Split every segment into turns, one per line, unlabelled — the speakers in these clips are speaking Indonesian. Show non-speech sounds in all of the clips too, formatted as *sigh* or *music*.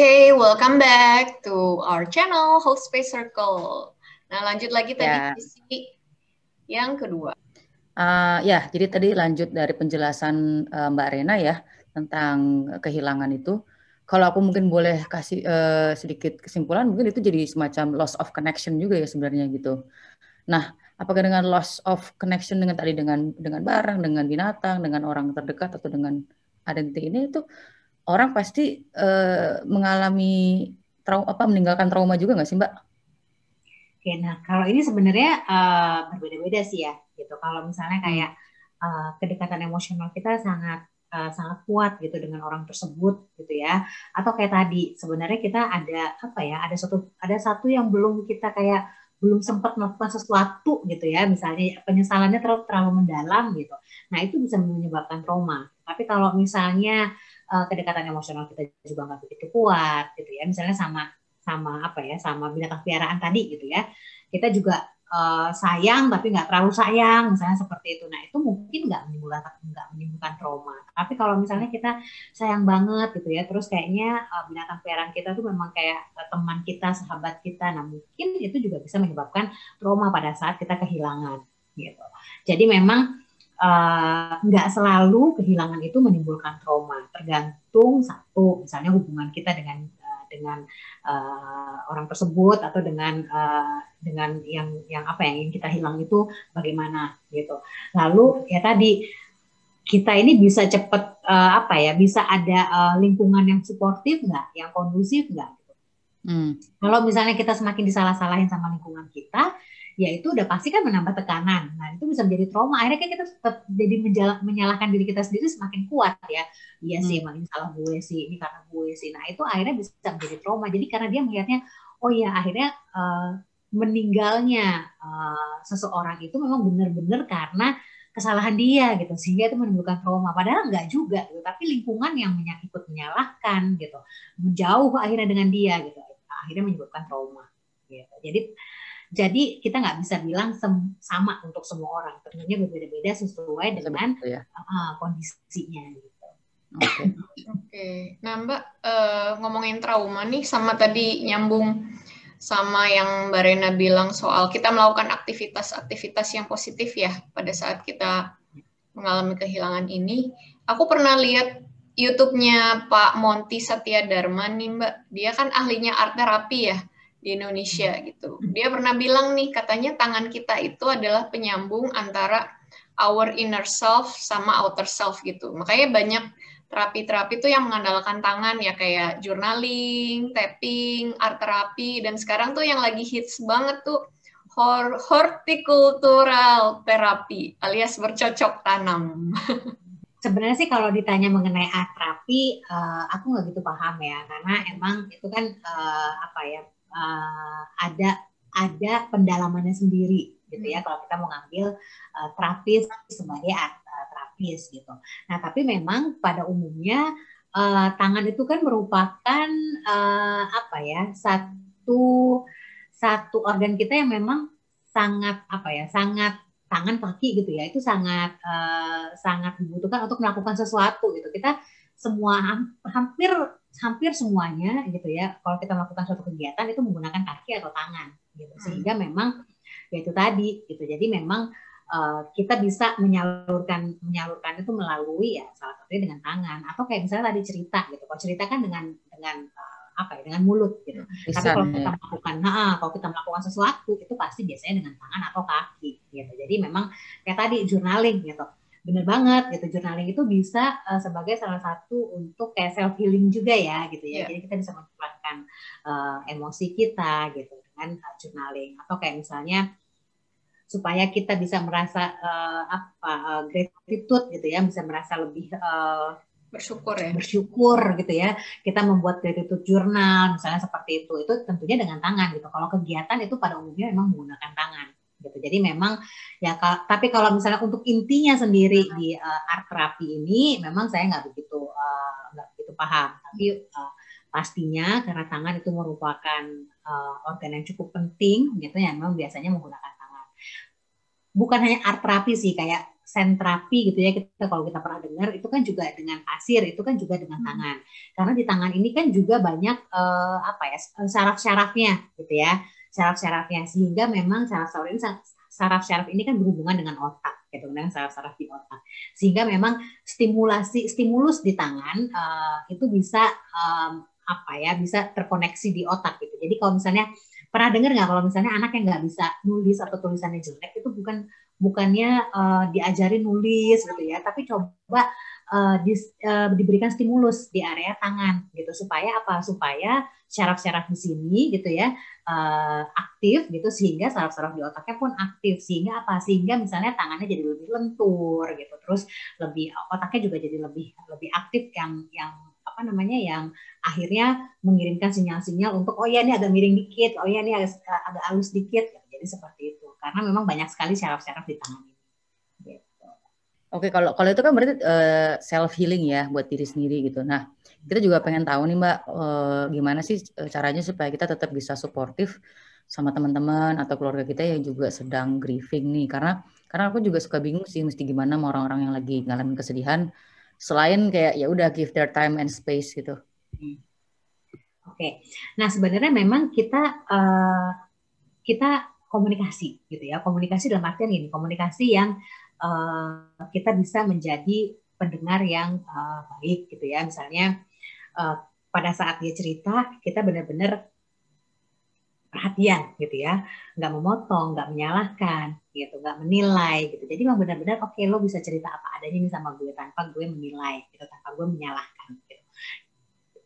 okay, welcome back to our channel Host Space Circle. Nah, lanjut lagi tadi yeah. sisi yang kedua.
Uh, ya, jadi tadi lanjut dari penjelasan uh, Mbak Rena ya tentang kehilangan itu. Kalau aku mungkin boleh kasih uh, sedikit kesimpulan, mungkin itu jadi semacam loss of connection juga ya sebenarnya gitu. Nah, apakah dengan loss of connection dengan tadi dengan dengan barang, dengan binatang, dengan orang terdekat atau dengan identity ini itu orang pasti uh, mengalami trauma apa meninggalkan trauma juga nggak sih Mbak?
Oke, nah kalau ini sebenarnya uh, berbeda-beda sih ya, gitu. Kalau misalnya kayak uh, kedekatan emosional kita sangat uh, sangat kuat gitu dengan orang tersebut, gitu ya. Atau kayak tadi, sebenarnya kita ada apa ya? Ada satu ada satu yang belum kita kayak belum sempat melakukan sesuatu gitu ya, misalnya penyesalannya terlalu terlalu mendalam gitu. Nah itu bisa menyebabkan trauma. Tapi kalau misalnya uh, kedekatan emosional kita juga nggak begitu kuat gitu ya. Misalnya sama sama apa ya sama binatang piaraan tadi gitu ya. Kita juga uh, sayang tapi nggak terlalu sayang misalnya seperti itu. Nah itu mungkin nggak menimbulkan nggak menimbulkan trauma. Tapi kalau misalnya kita sayang banget gitu ya terus kayaknya uh, binatang piaraan kita tuh memang kayak uh, teman kita sahabat kita nah mungkin itu juga bisa menyebabkan trauma pada saat kita kehilangan gitu. Jadi memang nggak uh, selalu kehilangan itu menimbulkan trauma. Tergantung satu, misalnya hubungan kita dengan uh, dengan uh, orang tersebut atau dengan uh, dengan yang yang apa yang ingin kita hilang itu bagaimana gitu. Lalu ya tadi kita ini bisa cepat uh, apa ya bisa ada uh, lingkungan yang suportif nggak, yang kondusif nggak? Gitu. Hmm. Kalau misalnya kita semakin disalah-salahin sama lingkungan kita, ya itu udah pasti kan menambah tekanan. Nah itu bisa menjadi trauma. Akhirnya kan kita tetap jadi menyalahkan diri kita sendiri semakin kuat ya. Iya hmm. sih emang ini salah gue sih, ini karena gue sih. Nah itu akhirnya bisa menjadi trauma. Jadi karena dia melihatnya, oh ya akhirnya uh, meninggalnya uh, seseorang itu memang benar-benar karena kesalahan dia gitu sehingga itu menimbulkan trauma padahal enggak juga gitu tapi lingkungan yang ikut menyalahkan gitu menjauh akhirnya dengan dia gitu akhirnya menyebabkan trauma gitu jadi jadi kita nggak bisa bilang sama untuk semua orang. Tentunya berbeda-beda sesuai dengan ya. uh, kondisinya. Gitu.
Oke. Okay. okay. Nah Mbak uh, ngomongin trauma nih sama tadi nyambung sama yang Mbak Rena bilang soal kita melakukan aktivitas-aktivitas yang positif ya pada saat kita mengalami kehilangan ini. Aku pernah lihat YouTube-nya Pak Monty Satya Dharma nih Mbak. Dia kan ahlinya art terapi ya di Indonesia hmm. gitu. Dia pernah bilang nih katanya tangan kita itu adalah penyambung antara our inner self sama outer self gitu. Makanya banyak terapi-terapi itu yang mengandalkan tangan ya kayak journaling, tapping, art terapi dan sekarang tuh yang lagi hits banget tuh horticultural terapi alias bercocok tanam. *laughs*
Sebenarnya sih kalau ditanya mengenai art terapi, uh, aku nggak gitu paham ya, karena emang itu kan uh, apa ya uh, ada ada pendalamannya sendiri gitu ya hmm. kalau kita mau ngambil uh, terapis sebagai uh, terapis gitu. Nah tapi memang pada umumnya uh, tangan itu kan merupakan uh, apa ya satu satu organ kita yang memang sangat apa ya sangat tangan kaki gitu ya itu sangat uh, sangat dibutuhkan untuk melakukan sesuatu gitu kita semua hampir hampir semuanya gitu ya kalau kita melakukan suatu kegiatan itu menggunakan kaki atau tangan gitu. Hmm. sehingga memang ya itu tadi gitu. Jadi memang uh, kita bisa menyalurkan menyalurkan itu melalui ya salah satunya dengan tangan. Atau kayak misalnya tadi cerita gitu. Kalau cerita kan dengan dengan uh, apa ya dengan mulut gitu. Bisa, tapi kalau kita melakukan nah kalau kita melakukan sesuatu itu pasti biasanya dengan tangan atau kaki gitu. Jadi memang kayak tadi journaling gitu bener banget gitu. Journaling itu bisa uh, sebagai salah satu untuk kayak self healing juga ya gitu ya. Yeah. jadi kita bisa mencurahkan uh, emosi kita gitu dengan uh, journaling. Atau kayak misalnya supaya kita bisa merasa uh, apa uh, gratitude gitu ya. Bisa merasa lebih uh,
bersyukur ya.
bersyukur gitu ya. Kita membuat gratitude journal misalnya seperti itu. Itu tentunya dengan tangan gitu. Kalau kegiatan itu pada umumnya memang menggunakan tangan gitu. Jadi memang ya tapi kalau misalnya untuk intinya sendiri di uh, art terapi ini memang saya nggak begitu uh, nggak begitu paham. Tapi uh, pastinya karena tangan itu merupakan uh, organ yang cukup penting gitu ya memang biasanya menggunakan tangan. Bukan hanya art terapi sih kayak sentrapi gitu ya kita kalau kita pernah dengar itu kan juga dengan pasir itu kan juga dengan hmm. tangan karena di tangan ini kan juga banyak uh, apa ya saraf-sarafnya gitu ya saraf-sarafnya sehingga memang saraf-saraf ini saraf-saraf ini kan berhubungan dengan otak gitu dengan saraf-saraf di otak. Sehingga memang stimulasi stimulus di tangan uh, itu bisa um, apa ya bisa terkoneksi di otak gitu. Jadi kalau misalnya pernah dengar nggak kalau misalnya anak yang nggak bisa nulis atau tulisannya jelek itu bukan bukannya uh, diajari nulis gitu ya, tapi coba uh, dis, uh, diberikan stimulus di area tangan gitu. Supaya apa? Supaya syaraf-syaraf di sini gitu ya uh, aktif gitu sehingga saraf-saraf di otaknya pun aktif. Sehingga apa? Sehingga misalnya tangannya jadi lebih lentur gitu, terus lebih otaknya juga jadi lebih lebih aktif yang yang apa namanya? Yang akhirnya mengirimkan sinyal-sinyal untuk oh ya ini agak miring dikit, oh ya ini agak, agak halus dikit, jadi seperti itu. Karena memang banyak sekali syaraf-syaraf di tangan.
Oke, kalau kalau itu kan berarti uh, eh, self healing ya buat diri sendiri gitu. Nah, kita juga pengen tahu nih Mbak, uh, gimana sih eh, caranya supaya kita tetap bisa suportif sama teman-teman atau keluarga kita yang juga sedang grieving nih. Karena karena aku juga suka bingung sih mesti gimana sama orang-orang yang lagi ngalamin kesedihan selain kayak ya udah give their time and space gitu. Hmm.
Oke, nah sebenarnya memang kita uh, kita komunikasi gitu ya komunikasi dalam artian ini komunikasi yang uh, kita bisa menjadi pendengar yang uh, baik gitu ya. Misalnya uh, pada saat dia cerita kita benar-benar perhatian gitu ya. Nggak memotong nggak menyalahkan gitu nggak menilai gitu. Jadi memang benar-benar oke okay, lo bisa cerita apa adanya nih sama gue tanpa gue menilai gitu tanpa gue menyalahkan gitu.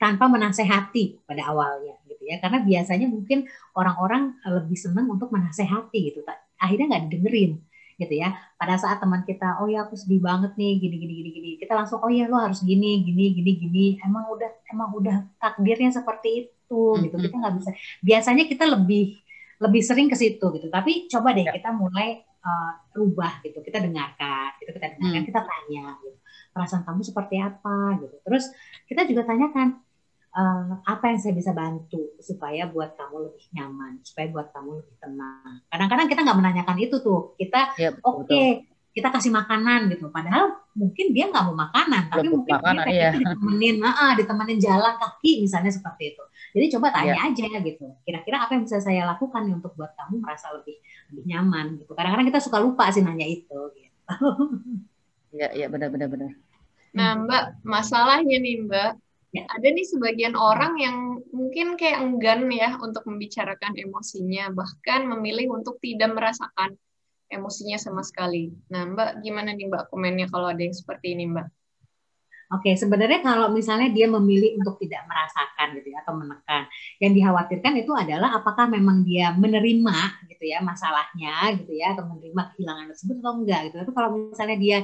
tanpa menasehati pada awalnya ya. Karena biasanya mungkin orang-orang lebih senang untuk menasehati gitu. Akhirnya nggak didengerin gitu ya. Pada saat teman kita oh ya aku sedih banget nih gini gini gini gini. Kita langsung oh ya lo harus gini gini gini gini. Emang udah emang udah takdirnya seperti itu gitu. Kita nggak bisa biasanya kita lebih lebih sering ke situ gitu. Tapi coba deh ya. kita mulai uh, rubah gitu. Kita dengarkan gitu. Kita dengarkan hmm. kita tanya gitu. Perasaan kamu seperti apa? Gitu. Terus kita juga tanyakan uh, apa yang saya bisa bantu supaya buat kamu lebih nyaman, supaya buat kamu lebih tenang. Kadang-kadang kita nggak menanyakan itu tuh, kita ya, oke okay, kita kasih makanan gitu, padahal mungkin dia nggak mau makanan, tapi mungkin makanan, dia iya. ditemenin, nah, ditemenin jalan kaki misalnya seperti itu. Jadi coba tanya ya. aja gitu, kira-kira apa yang bisa saya lakukan nih untuk buat kamu merasa lebih lebih nyaman gitu. Kadang-kadang kita suka lupa sih nanya itu. Gitu.
Iya, iya benar-benar benar.
Nah, Mbak, masalahnya nih, Mbak, Ya, ada nih sebagian orang yang mungkin kayak enggan ya untuk membicarakan emosinya, bahkan memilih untuk tidak merasakan emosinya sama sekali. Nah, Mbak, gimana nih Mbak komennya kalau ada yang seperti ini, Mbak?
Oke, sebenarnya kalau misalnya dia memilih untuk tidak merasakan gitu ya atau menekan, yang dikhawatirkan itu adalah apakah memang dia menerima gitu ya masalahnya gitu ya atau menerima kehilangan tersebut atau enggak gitu. Itu kalau misalnya dia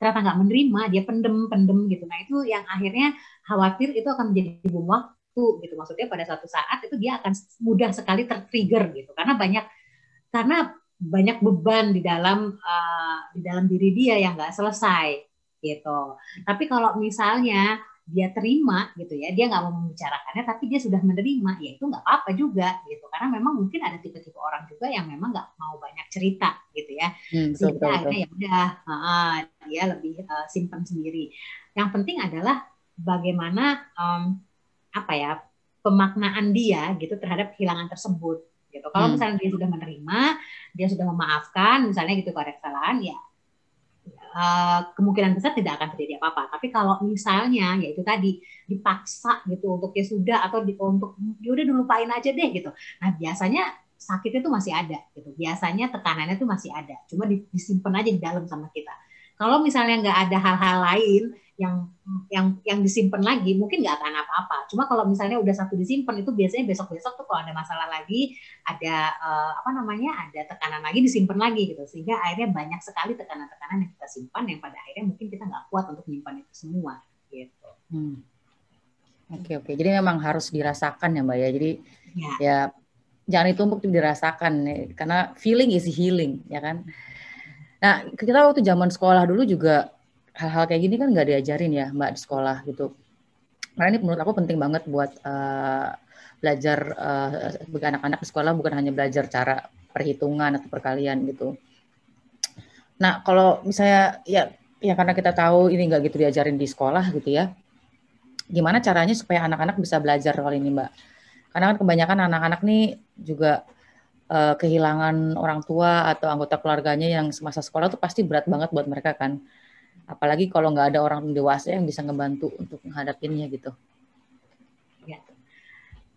ternyata nggak menerima, dia pendem pendem gitu. Nah itu yang akhirnya khawatir itu akan menjadi bom waktu gitu. Maksudnya pada suatu saat itu dia akan mudah sekali tertrigger gitu. Karena banyak karena banyak beban di dalam uh, di dalam diri dia yang nggak selesai gitu. Tapi kalau misalnya dia terima gitu ya dia nggak mau membicarakannya tapi dia sudah menerima ya itu nggak apa-apa juga gitu. Karena memang mungkin ada tipe-tipe orang juga yang memang nggak mau banyak cerita gitu ya. Hmm, sehingga betul, akhirnya ya udah uh, dia lebih uh, simpan sendiri. Yang penting adalah bagaimana um, apa ya pemaknaan dia gitu terhadap kehilangan tersebut gitu kalau hmm. misalnya dia sudah menerima dia sudah memaafkan misalnya gitu ada kesalahan ya uh, kemungkinan besar tidak akan terjadi apa-apa. Tapi kalau misalnya ya itu tadi dipaksa gitu untuk ya sudah atau di, untuk ya udah dilupain aja deh gitu. Nah biasanya sakitnya tuh masih ada gitu. Biasanya tekanannya tuh masih ada. Cuma disimpan aja di dalam sama kita. Kalau misalnya nggak ada hal-hal lain yang yang yang disimpan lagi mungkin nggak akan apa-apa. Cuma kalau misalnya udah satu disimpan itu biasanya besok-besok tuh kalau ada masalah lagi, ada uh, apa namanya, ada tekanan lagi disimpan lagi gitu. Sehingga akhirnya banyak sekali tekanan-tekanan yang kita simpan yang pada akhirnya mungkin kita nggak kuat untuk menyimpan itu semua gitu.
Hmm. Oke oke. Jadi memang harus dirasakan ya Mbak ya. Jadi ya, ya jangan itu untuk dirasakan ya. karena feeling is healing ya kan. Nah kita waktu zaman sekolah dulu juga hal-hal kayak gini kan nggak diajarin ya mbak di sekolah gitu karena ini menurut aku penting banget buat uh, belajar uh, bagi anak-anak di sekolah bukan hanya belajar cara perhitungan atau perkalian gitu Nah, kalau misalnya ya ya karena kita tahu ini nggak gitu diajarin di sekolah gitu ya. Gimana caranya supaya anak-anak bisa belajar soal ini, Mbak? Karena kan kebanyakan anak-anak nih juga uh, kehilangan orang tua atau anggota keluarganya yang semasa sekolah tuh pasti berat banget buat mereka kan. Apalagi kalau nggak ada orang dewasa yang bisa ngebantu untuk menghadapinya gitu.
Ya.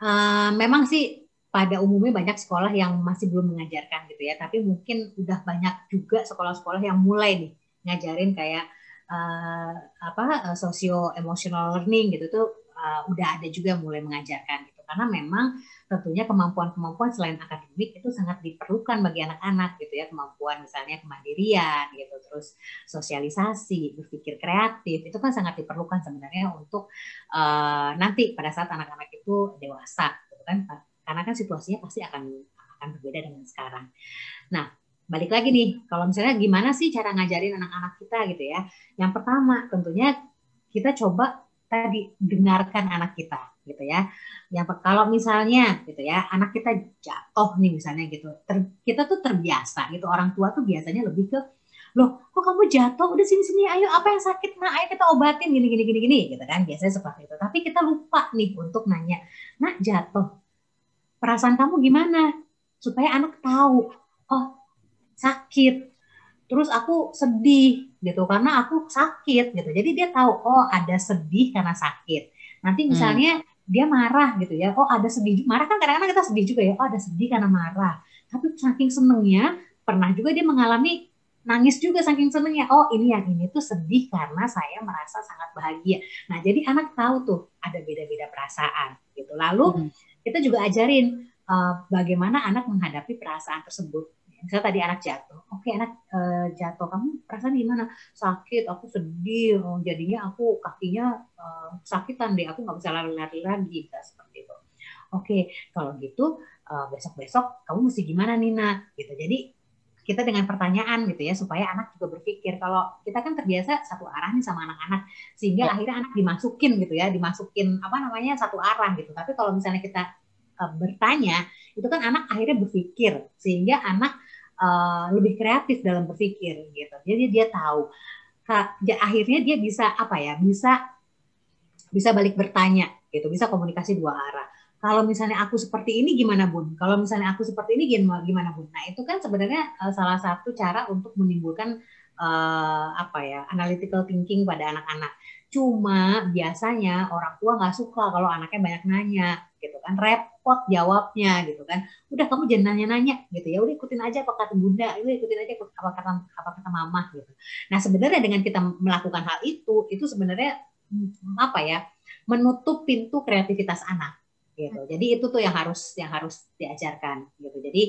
Uh, memang sih pada umumnya banyak sekolah yang masih belum mengajarkan gitu ya, tapi mungkin udah banyak juga sekolah-sekolah yang mulai nih ngajarin kayak uh, apa uh, socio emotional learning gitu tuh uh, udah ada juga mulai mengajarkan gitu karena memang tentunya kemampuan-kemampuan selain akademik itu sangat diperlukan bagi anak-anak gitu ya kemampuan misalnya kemandirian gitu terus sosialisasi berpikir kreatif itu kan sangat diperlukan sebenarnya untuk uh, nanti pada saat anak-anak itu dewasa gitu kan karena kan situasinya pasti akan akan berbeda dengan sekarang. Nah, balik lagi nih, kalau misalnya gimana sih cara ngajarin anak-anak kita gitu ya? Yang pertama tentunya kita coba tadi dengarkan anak kita gitu ya. Yang kalau misalnya gitu ya, anak kita jatuh nih misalnya gitu, ter, kita tuh terbiasa gitu. Orang tua tuh biasanya lebih ke loh kok kamu jatuh udah sini sini ayo apa yang sakit nah ayo kita obatin gini gini gini gini gitu kan biasanya seperti itu tapi kita lupa nih untuk nanya nah jatuh perasaan kamu gimana supaya anak tahu oh sakit terus aku sedih gitu karena aku sakit gitu jadi dia tahu oh ada sedih karena sakit nanti hmm. misalnya hmm. Dia marah gitu ya. Oh ada sedih marah kan kadang-kadang kita sedih juga ya. Oh ada sedih karena marah. Tapi saking senengnya pernah juga dia mengalami nangis juga saking senengnya. Oh ini yang ini tuh sedih karena saya merasa sangat bahagia. Nah jadi anak tahu tuh ada beda-beda perasaan gitu. Lalu hmm. kita juga ajarin uh, bagaimana anak menghadapi perasaan tersebut. Misalnya tadi anak jatuh, oke okay, anak uh, jatuh, kamu perasaan gimana? Sakit, aku sedih, oh, jadinya aku kakinya uh, sakitan deh, aku nggak bisa lari-lari lagi, bisa seperti itu. Oke, okay, kalau gitu uh, besok-besok kamu mesti gimana Nina? Gitu. Jadi kita dengan pertanyaan gitu ya supaya anak juga berpikir kalau kita kan terbiasa satu arah nih sama anak-anak sehingga ya. akhirnya anak dimasukin gitu ya dimasukin apa namanya satu arah gitu tapi kalau misalnya kita uh, bertanya itu kan anak akhirnya berpikir sehingga anak uh, lebih kreatif dalam berpikir gitu jadi dia tahu ya, akhirnya dia bisa apa ya bisa bisa balik bertanya gitu bisa komunikasi dua arah kalau misalnya aku seperti ini gimana bun? Kalau misalnya aku seperti ini gimana bun? Nah itu kan sebenarnya uh, salah satu cara untuk menimbulkan uh, apa ya analytical thinking pada anak-anak. Cuma biasanya orang tua nggak suka kalau anaknya banyak nanya gitu kan, repot jawabnya gitu kan. Udah kamu jangan nanya-nanya gitu ya, udah ikutin aja apa kata bunda, udah ikutin aja apa kata apa kata mama gitu. Nah sebenarnya dengan kita melakukan hal itu, itu sebenarnya mm, apa ya, menutup pintu kreativitas anak gitu. Jadi itu tuh yang harus yang harus diajarkan gitu. Jadi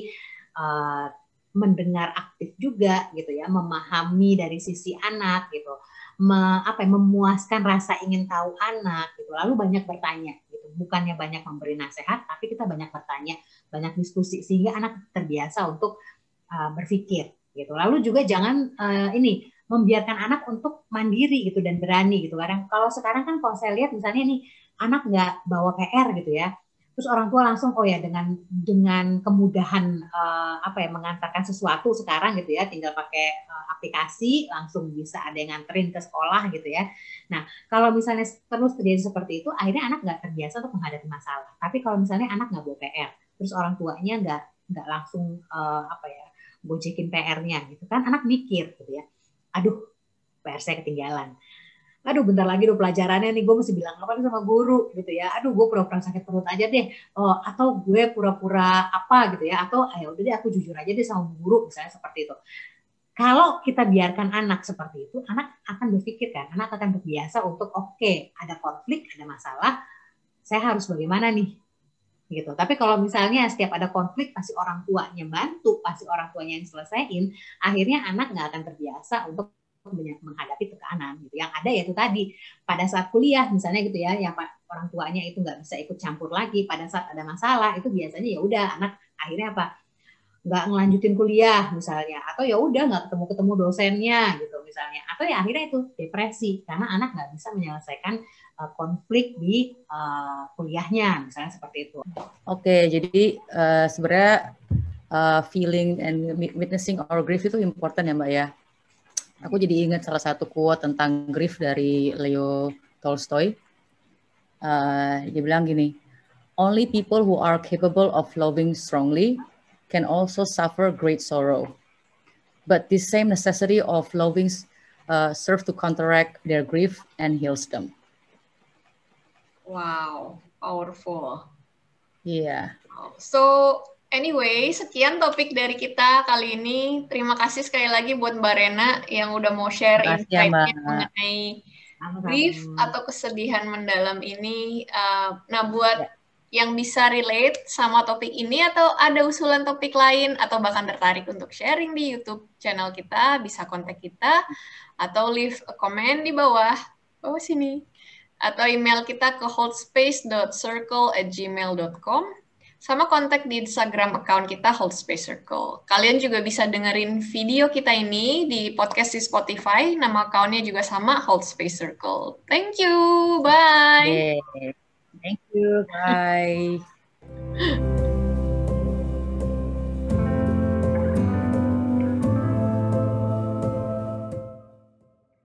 uh, mendengar aktif juga gitu ya, memahami dari sisi anak gitu, Me, apa ya, memuaskan rasa ingin tahu anak gitu. Lalu banyak bertanya gitu. Bukannya banyak memberi nasihat, tapi kita banyak bertanya, banyak diskusi sehingga anak terbiasa untuk uh, berpikir gitu. Lalu juga jangan uh, ini membiarkan anak untuk mandiri gitu dan berani gitu. Kadang kalau sekarang kan kalau saya lihat misalnya nih anak nggak bawa PR gitu ya terus orang tua langsung oh ya dengan dengan kemudahan uh, apa ya mengantarkan sesuatu sekarang gitu ya tinggal pakai uh, aplikasi langsung bisa ada yang nganterin ke sekolah gitu ya. Nah kalau misalnya terus terjadi seperti itu akhirnya anak nggak terbiasa untuk menghadapi masalah. Tapi kalau misalnya anak nggak bawa PR terus orang tuanya nggak nggak langsung uh, apa ya bojekin PR-nya gitu kan anak mikir gitu ya. Aduh PR saya ketinggalan aduh bentar lagi udah pelajarannya nih gue mesti bilang apa nih sama guru gitu ya. Aduh gue pura-pura sakit perut aja deh. Oh, atau gue pura-pura apa gitu ya. Atau ayo ah, udah deh aku jujur aja deh sama guru misalnya seperti itu. Kalau kita biarkan anak seperti itu anak akan berpikir kan anak akan terbiasa untuk oke okay, ada konflik ada masalah saya harus bagaimana nih? Gitu. Tapi kalau misalnya setiap ada konflik pasti orang tuanya bantu pasti orang tuanya yang selesaiin akhirnya anak nggak akan terbiasa untuk menghadapi tekanan gitu. Yang ada ya itu tadi pada saat kuliah misalnya gitu ya, yang orang tuanya itu nggak bisa ikut campur lagi pada saat ada masalah itu biasanya ya udah anak akhirnya apa nggak ngelanjutin kuliah misalnya atau ya udah nggak ketemu ketemu dosennya gitu misalnya atau ya akhirnya itu depresi karena anak nggak bisa menyelesaikan uh, konflik di uh, kuliahnya misalnya seperti itu.
Oke jadi uh, sebenarnya uh, feeling and witnessing our grief itu important ya mbak ya aku jadi ingat salah satu quote tentang grief dari Leo Tolstoy. Uh, dia bilang gini, only people who are capable of loving strongly can also suffer great sorrow. But this same necessity of loving uh, serve to counteract their grief and heals them.
Wow, powerful. Yeah. So anyway, sekian topik dari kita kali ini. Terima kasih sekali lagi buat Mbak Rena yang udah mau share
ya,
insight-nya mengenai grief atau kesedihan mendalam ini. Uh, nah, buat yeah yang bisa relate sama topik ini atau ada usulan topik lain atau bahkan tertarik untuk sharing di YouTube channel kita, bisa kontak kita atau leave a comment di bawah, bawah sini. Atau email kita ke holdspace.circle@gmail.com sama kontak di Instagram account kita Holdspace Circle. Kalian juga bisa dengerin video kita ini di podcast di Spotify, nama accountnya juga sama Holdspace Circle. Thank you, bye.
Yeah. Thank you. Bye. *laughs*